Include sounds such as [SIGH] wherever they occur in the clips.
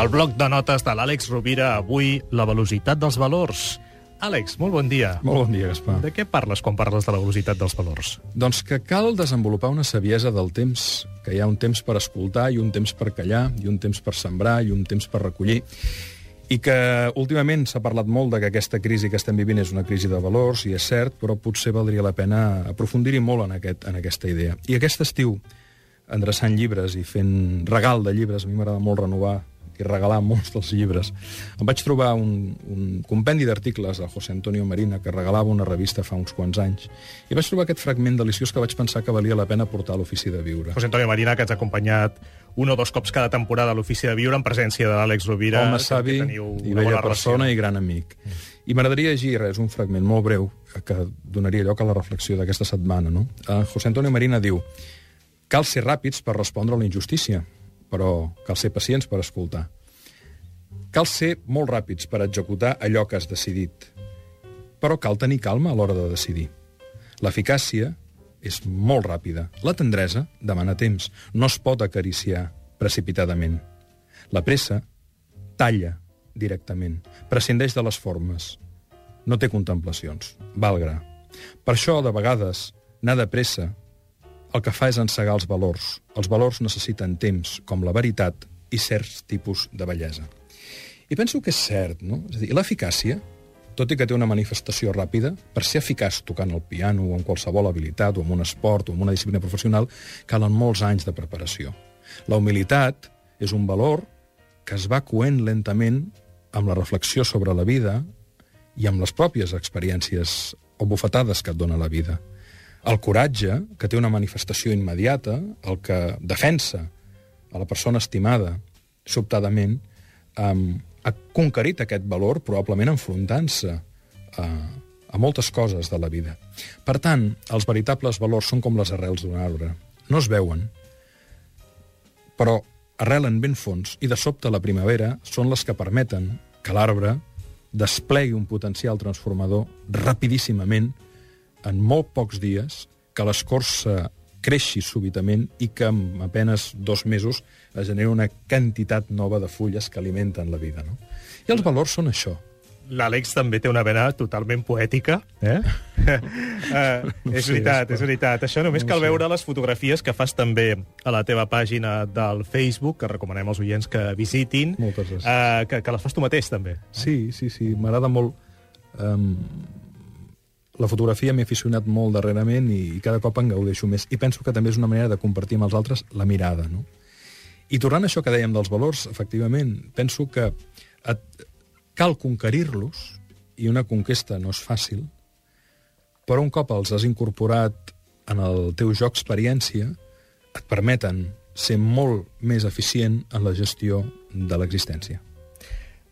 El bloc de notes de l'Àlex Rovira, avui, la velocitat dels valors. Àlex, molt bon dia. Molt bon dia, Gaspar. De què parles quan parles de la velocitat dels valors? Doncs que cal desenvolupar una saviesa del temps, que hi ha un temps per escoltar i un temps per callar, i un temps per sembrar i un temps per recollir, i que últimament s'ha parlat molt de que aquesta crisi que estem vivint és una crisi de valors, i és cert, però potser valdria la pena aprofundir-hi molt en, aquest, en aquesta idea. I aquest estiu, endreçant llibres i fent regal de llibres, a mi m'agrada molt renovar i regalar molts dels llibres. Em vaig trobar un, un compendi d'articles de José Antonio Marina que regalava una revista fa uns quants anys i vaig trobar aquest fragment deliciós que vaig pensar que valia la pena portar a l'Ofici de Viure. José Antonio Marina, que ens ha acompanyat un o dos cops cada temporada a l'Ofici de Viure en presència de l'Àlex Rovira. Home savi i bella persona i gran amic. I m'agradaria llegir res, un fragment molt breu que donaria lloc a la reflexió d'aquesta setmana. No? Uh, José Antonio Marina diu Cal ser ràpids per respondre a la injustícia, però cal ser pacients per escoltar. Cal ser molt ràpids per executar allò que has decidit, però cal tenir calma a l'hora de decidir. L'eficàcia és molt ràpida. La tendresa demana temps. No es pot acariciar precipitadament. La pressa talla directament, prescindeix de les formes. No té contemplacions. Valgra. Per això, de vegades, anar de pressa el que fa és encegar els valors. Els valors necessiten temps, com la veritat i certs tipus de bellesa. I penso que és cert, no? És a dir, l'eficàcia, tot i que té una manifestació ràpida, per ser eficaç tocant el piano o en qualsevol habilitat o en un esport o en una disciplina professional, calen molts anys de preparació. La humilitat és un valor que es va coent lentament amb la reflexió sobre la vida i amb les pròpies experiències o bufetades que et dona la vida. El coratge, que té una manifestació immediata, el que defensa a la persona estimada sobtadament, um, ha conquerit aquest valor probablement enfrontant-se a, a moltes coses de la vida. Per tant, els veritables valors són com les arrels d'un arbre. No es veuen, però arrelen ben fons i de sobte la primavera són les que permeten que l'arbre desplegui un potencial transformador rapidíssimament en molt pocs dies que l'escorça creixi súbitament i que en apenes dos mesos es genera una quantitat nova de fulles que alimenten la vida. No? I els valors són això. L'Àlex també té una vena totalment poètica. Eh? [LAUGHS] uh, és sí, veritat, és veritat. Això només no cal veure les fotografies que fas també a la teva pàgina del Facebook, que recomanem als oients que visitin. Moltes gràcies. Uh, que, que les fas tu mateix, també. Sí, sí, sí. M'agrada molt... Um, la fotografia m'he aficionat molt darrerament i, cada cop en gaudeixo més. I penso que també és una manera de compartir amb els altres la mirada, no? I tornant a això que dèiem dels valors, efectivament, penso que et, cal conquerir-los, i una conquesta no és fàcil, però un cop els has incorporat en el teu joc experiència, et permeten ser molt més eficient en la gestió de l'existència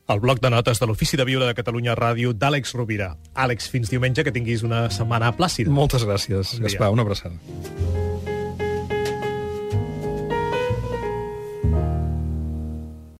el bloc de notes de l'Ofici de Viure de Catalunya Ràdio d'Àlex Rovira. Àlex, fins diumenge, que tinguis una setmana plàcida. Moltes gràcies, Gaspar. Una abraçada.